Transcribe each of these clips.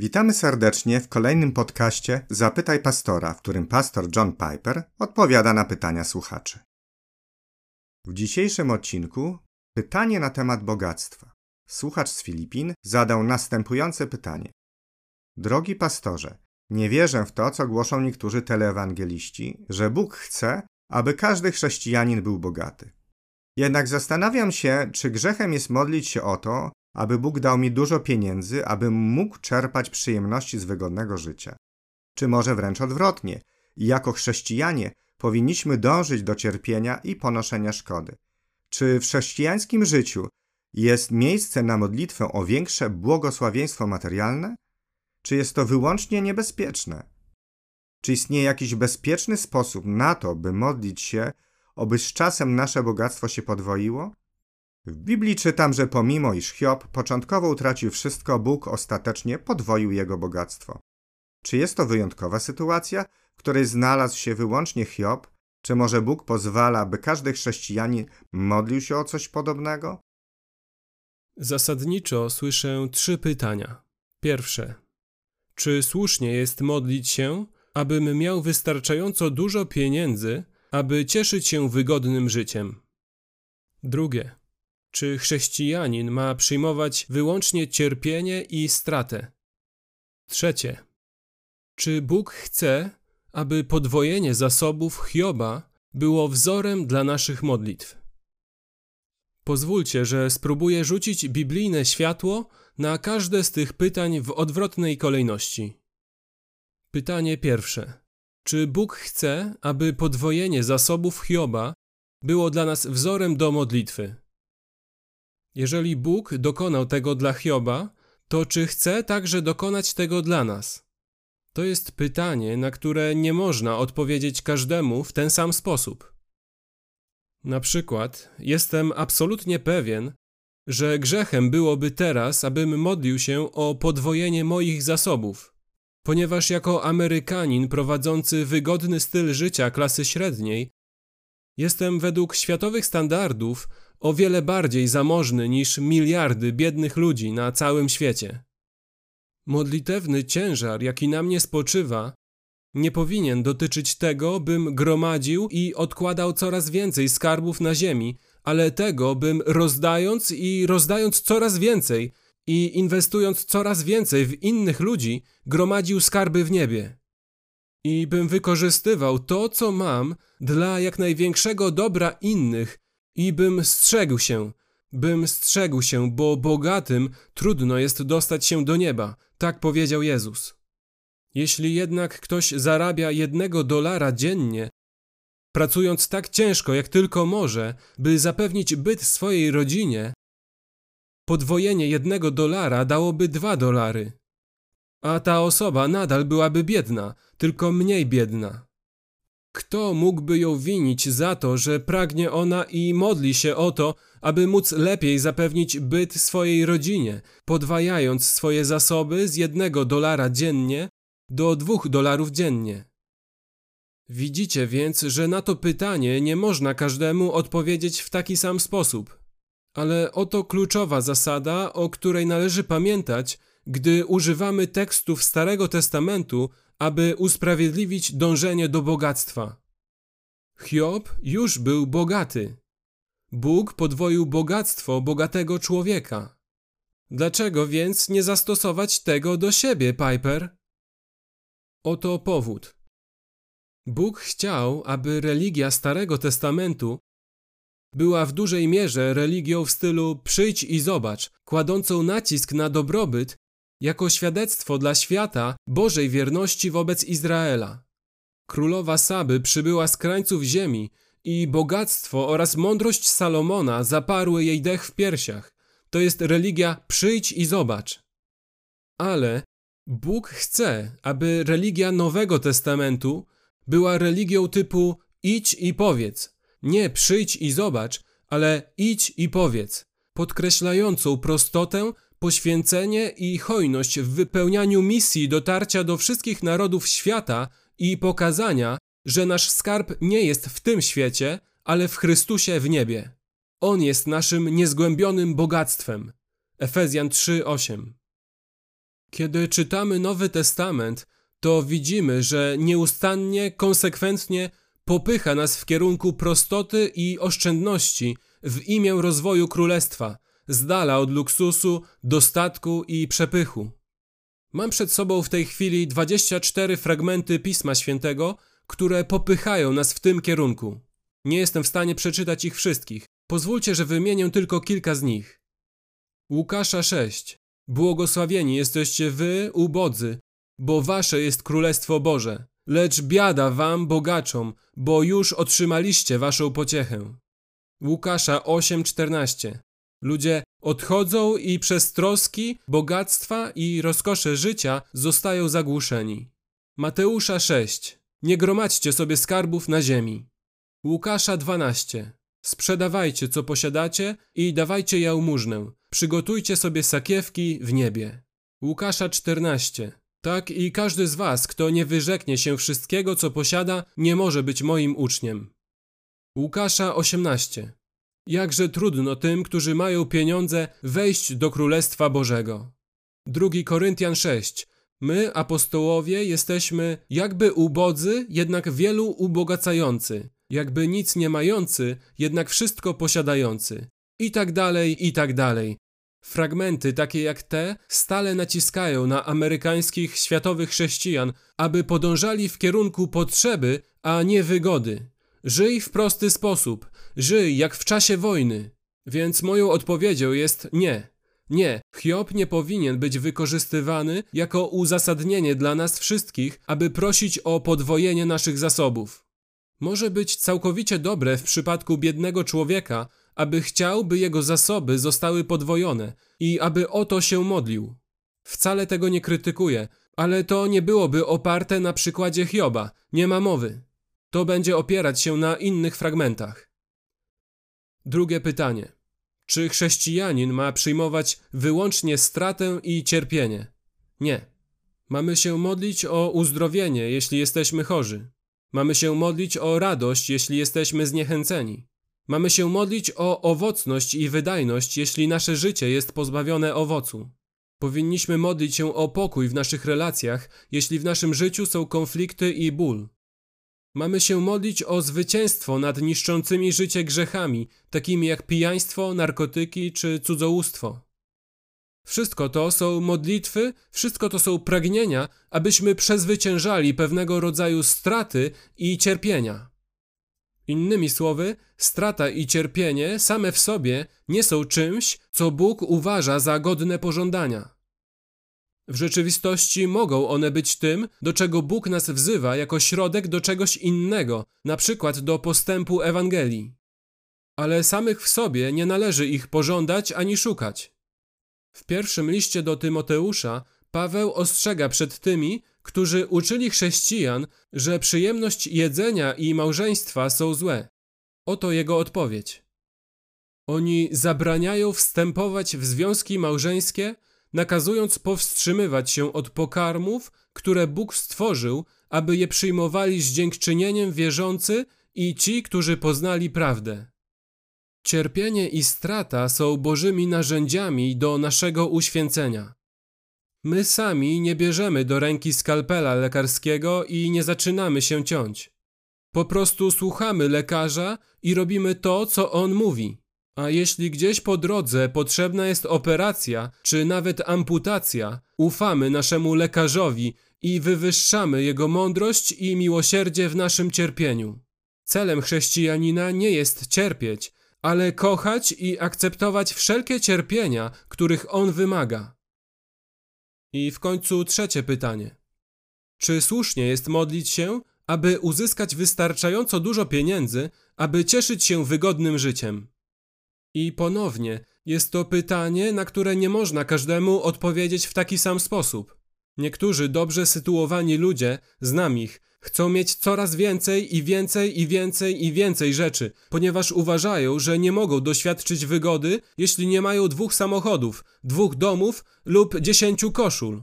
Witamy serdecznie w kolejnym podcaście Zapytaj Pastora, w którym pastor John Piper odpowiada na pytania słuchaczy. W dzisiejszym odcinku pytanie na temat bogactwa. Słuchacz z Filipin zadał następujące pytanie. Drogi pastorze, nie wierzę w to, co głoszą niektórzy teleewangeliści, że Bóg chce, aby każdy chrześcijanin był bogaty. Jednak zastanawiam się, czy grzechem jest modlić się o to, aby Bóg dał mi dużo pieniędzy, abym mógł czerpać przyjemności z wygodnego życia. Czy może wręcz odwrotnie, jako chrześcijanie powinniśmy dążyć do cierpienia i ponoszenia szkody. Czy w chrześcijańskim życiu jest miejsce na modlitwę o większe błogosławieństwo materialne? Czy jest to wyłącznie niebezpieczne? Czy istnieje jakiś bezpieczny sposób na to, by modlić się, oby z czasem nasze bogactwo się podwoiło? W Biblii czytam, że pomimo iż Hiob początkowo utracił wszystko, Bóg ostatecznie podwoił jego bogactwo. Czy jest to wyjątkowa sytuacja, w której znalazł się wyłącznie Hiob? Czy może Bóg pozwala, by każdy chrześcijanin modlił się o coś podobnego? Zasadniczo słyszę trzy pytania. Pierwsze. Czy słusznie jest modlić się, abym miał wystarczająco dużo pieniędzy, aby cieszyć się wygodnym życiem? Drugie. Czy chrześcijanin ma przyjmować wyłącznie cierpienie i stratę? Trzecie. Czy Bóg chce, aby podwojenie zasobów Hioba było wzorem dla naszych modlitw? Pozwólcie, że spróbuję rzucić biblijne światło na każde z tych pytań w odwrotnej kolejności. Pytanie pierwsze. Czy Bóg chce, aby podwojenie zasobów Hioba było dla nas wzorem do modlitwy? Jeżeli Bóg dokonał tego dla Hioba, to czy chce także dokonać tego dla nas? To jest pytanie, na które nie można odpowiedzieć każdemu w ten sam sposób. Na przykład, jestem absolutnie pewien, że grzechem byłoby teraz, abym modlił się o podwojenie moich zasobów, ponieważ jako Amerykanin prowadzący wygodny styl życia klasy średniej, jestem według światowych standardów o wiele bardziej zamożny niż miliardy biednych ludzi na całym świecie. Modlitewny ciężar, jaki na mnie spoczywa, nie powinien dotyczyć tego, bym gromadził i odkładał coraz więcej skarbów na ziemi, ale tego, bym rozdając i rozdając coraz więcej i inwestując coraz więcej w innych ludzi, gromadził skarby w niebie. I bym wykorzystywał to, co mam, dla jak największego dobra innych, i bym strzegł się, bym strzegł się, bo bogatym trudno jest dostać się do nieba, tak powiedział Jezus. Jeśli jednak ktoś zarabia jednego dolara dziennie, pracując tak ciężko jak tylko może, by zapewnić byt swojej rodzinie, podwojenie jednego dolara dałoby dwa dolary. A ta osoba nadal byłaby biedna, tylko mniej biedna. Kto mógłby ją winić za to, że pragnie ona i modli się o to, aby móc lepiej zapewnić byt swojej rodzinie, podwajając swoje zasoby z jednego dolara dziennie do dwóch dolarów dziennie? Widzicie więc, że na to pytanie nie można każdemu odpowiedzieć w taki sam sposób. Ale oto kluczowa zasada, o której należy pamiętać, gdy używamy tekstów Starego Testamentu aby usprawiedliwić dążenie do bogactwa. Hiob już był bogaty. Bóg podwoił bogactwo bogatego człowieka. Dlaczego więc nie zastosować tego do siebie, Piper? Oto powód. Bóg chciał, aby religia Starego Testamentu była w dużej mierze religią w stylu przyjdź i zobacz, kładącą nacisk na dobrobyt jako świadectwo dla świata Bożej wierności wobec Izraela. Królowa Saby przybyła z krańców ziemi i bogactwo oraz mądrość Salomona zaparły jej dech w piersiach. To jest religia przyjdź i zobacz. Ale Bóg chce, aby religia Nowego Testamentu była religią typu idź i powiedz. Nie przyjdź i zobacz, ale idź i powiedz, podkreślającą prostotę poświęcenie i hojność w wypełnianiu misji dotarcia do wszystkich narodów świata i pokazania, że nasz skarb nie jest w tym świecie, ale w Chrystusie w niebie. On jest naszym niezgłębionym bogactwem. Efezjan 3:8. Kiedy czytamy Nowy Testament, to widzimy, że nieustannie, konsekwentnie popycha nas w kierunku prostoty i oszczędności w imię rozwoju królestwa, z dala od luksusu, dostatku i przepychu. Mam przed sobą w tej chwili 24 fragmenty Pisma Świętego, które popychają nas w tym kierunku. Nie jestem w stanie przeczytać ich wszystkich. Pozwólcie, że wymienię tylko kilka z nich. Łukasza 6. Błogosławieni jesteście wy, ubodzy, bo wasze jest Królestwo Boże. Lecz biada wam, bogaczom, bo już otrzymaliście waszą pociechę. Łukasza 8:14. Ludzie odchodzą i przez troski, bogactwa i rozkosze życia zostają zagłuszeni. Mateusza 6. Nie gromadźcie sobie skarbów na ziemi. Łukasza 12. Sprzedawajcie, co posiadacie i dawajcie jałmużnę. Przygotujcie sobie sakiewki w niebie. Łukasza 14. Tak i każdy z was, kto nie wyrzeknie się wszystkiego, co posiada, nie może być moim uczniem. Łukasza 18. Jakże trudno tym, którzy mają pieniądze, wejść do Królestwa Bożego. 2 Koryntian 6. My, apostołowie, jesteśmy jakby ubodzy, jednak wielu ubogacający, jakby nic nie mający, jednak wszystko posiadający. I tak dalej, i tak dalej. Fragmenty takie jak te stale naciskają na amerykańskich światowych chrześcijan, aby podążali w kierunku potrzeby, a nie wygody. Żyj w prosty sposób, żyj jak w czasie wojny. Więc moją odpowiedzią jest nie. Nie, Hiob nie powinien być wykorzystywany jako uzasadnienie dla nas wszystkich, aby prosić o podwojenie naszych zasobów. Może być całkowicie dobre w przypadku biednego człowieka, aby chciał, by jego zasoby zostały podwojone i aby o to się modlił. Wcale tego nie krytykuję, ale to nie byłoby oparte na przykładzie Hioba, nie ma mowy. To będzie opierać się na innych fragmentach. Drugie pytanie. Czy chrześcijanin ma przyjmować wyłącznie stratę i cierpienie? Nie. Mamy się modlić o uzdrowienie, jeśli jesteśmy chorzy. Mamy się modlić o radość, jeśli jesteśmy zniechęceni. Mamy się modlić o owocność i wydajność, jeśli nasze życie jest pozbawione owocu. Powinniśmy modlić się o pokój w naszych relacjach, jeśli w naszym życiu są konflikty i ból. Mamy się modlić o zwycięstwo nad niszczącymi życie grzechami, takimi jak pijaństwo, narkotyki czy cudzołóstwo. Wszystko to są modlitwy, wszystko to są pragnienia, abyśmy przezwyciężali pewnego rodzaju straty i cierpienia. Innymi słowy, strata i cierpienie same w sobie nie są czymś, co Bóg uważa za godne pożądania. W rzeczywistości mogą one być tym, do czego Bóg nas wzywa jako środek do czegoś innego, na przykład do postępu Ewangelii. Ale samych w sobie nie należy ich pożądać ani szukać. W pierwszym liście do Tymoteusza Paweł ostrzega przed tymi, którzy uczyli chrześcijan, że przyjemność jedzenia i małżeństwa są złe. Oto jego odpowiedź. Oni zabraniają wstępować w związki małżeńskie, nakazując powstrzymywać się od pokarmów, które Bóg stworzył, aby je przyjmowali z dziękczynieniem wierzący i ci, którzy poznali prawdę. Cierpienie i strata są Bożymi narzędziami do naszego uświęcenia. My sami nie bierzemy do ręki skalpela lekarskiego i nie zaczynamy się ciąć. Po prostu słuchamy lekarza i robimy to, co on mówi. A jeśli gdzieś po drodze potrzebna jest operacja, czy nawet amputacja, ufamy naszemu lekarzowi i wywyższamy jego mądrość i miłosierdzie w naszym cierpieniu. Celem chrześcijanina nie jest cierpieć, ale kochać i akceptować wszelkie cierpienia, których on wymaga. I w końcu trzecie pytanie. Czy słusznie jest modlić się, aby uzyskać wystarczająco dużo pieniędzy, aby cieszyć się wygodnym życiem? I ponownie, jest to pytanie, na które nie można każdemu odpowiedzieć w taki sam sposób. Niektórzy dobrze sytuowani ludzie, znam ich, chcą mieć coraz więcej i więcej i więcej i więcej rzeczy, ponieważ uważają, że nie mogą doświadczyć wygody, jeśli nie mają dwóch samochodów, dwóch domów lub dziesięciu koszul.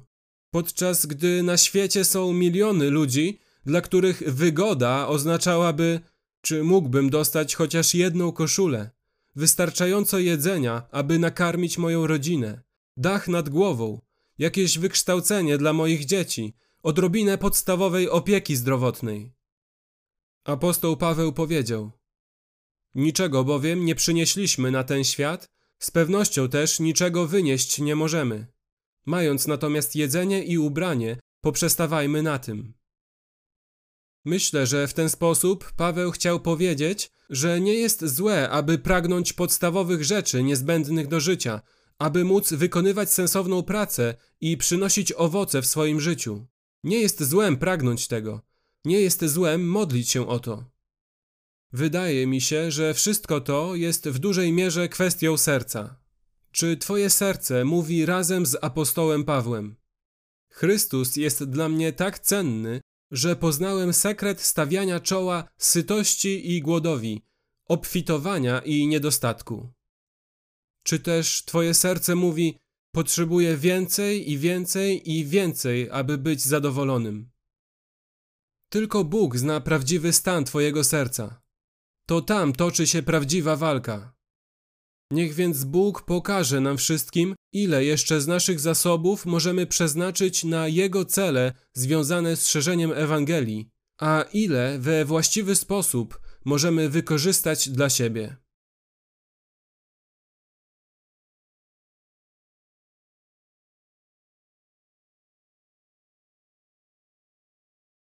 Podczas gdy na świecie są miliony ludzi, dla których wygoda oznaczałaby, czy mógłbym dostać chociaż jedną koszulę, wystarczająco jedzenia, aby nakarmić moją rodzinę, dach nad głową, jakieś wykształcenie dla moich dzieci, odrobinę podstawowej opieki zdrowotnej. Apostoł Paweł powiedział: Niczego bowiem nie przynieśliśmy na ten świat, z pewnością też niczego wynieść nie możemy. Mając natomiast jedzenie i ubranie, poprzestawajmy na tym. Myślę, że w ten sposób Paweł chciał powiedzieć, że nie jest złe, aby pragnąć podstawowych rzeczy niezbędnych do życia, aby móc wykonywać sensowną pracę i przynosić owoce w swoim życiu. Nie jest złem pragnąć tego. Nie jest złem modlić się o to. Wydaje mi się, że wszystko to jest w dużej mierze kwestią serca. Czy Twoje serce mówi razem z apostołem Pawłem? Chrystus jest dla mnie tak cenny, że poznałem sekret stawiania czoła sytości i głodowi, obfitowania i niedostatku. Czy też Twoje serce mówi, potrzebuję więcej i więcej i więcej, aby być zadowolonym? Tylko Bóg zna prawdziwy stan Twojego serca. To tam toczy się prawdziwa walka. Niech więc Bóg pokaże nam wszystkim, ile jeszcze z naszych zasobów możemy przeznaczyć na Jego cele związane z szerzeniem Ewangelii, a ile we właściwy sposób możemy wykorzystać dla siebie.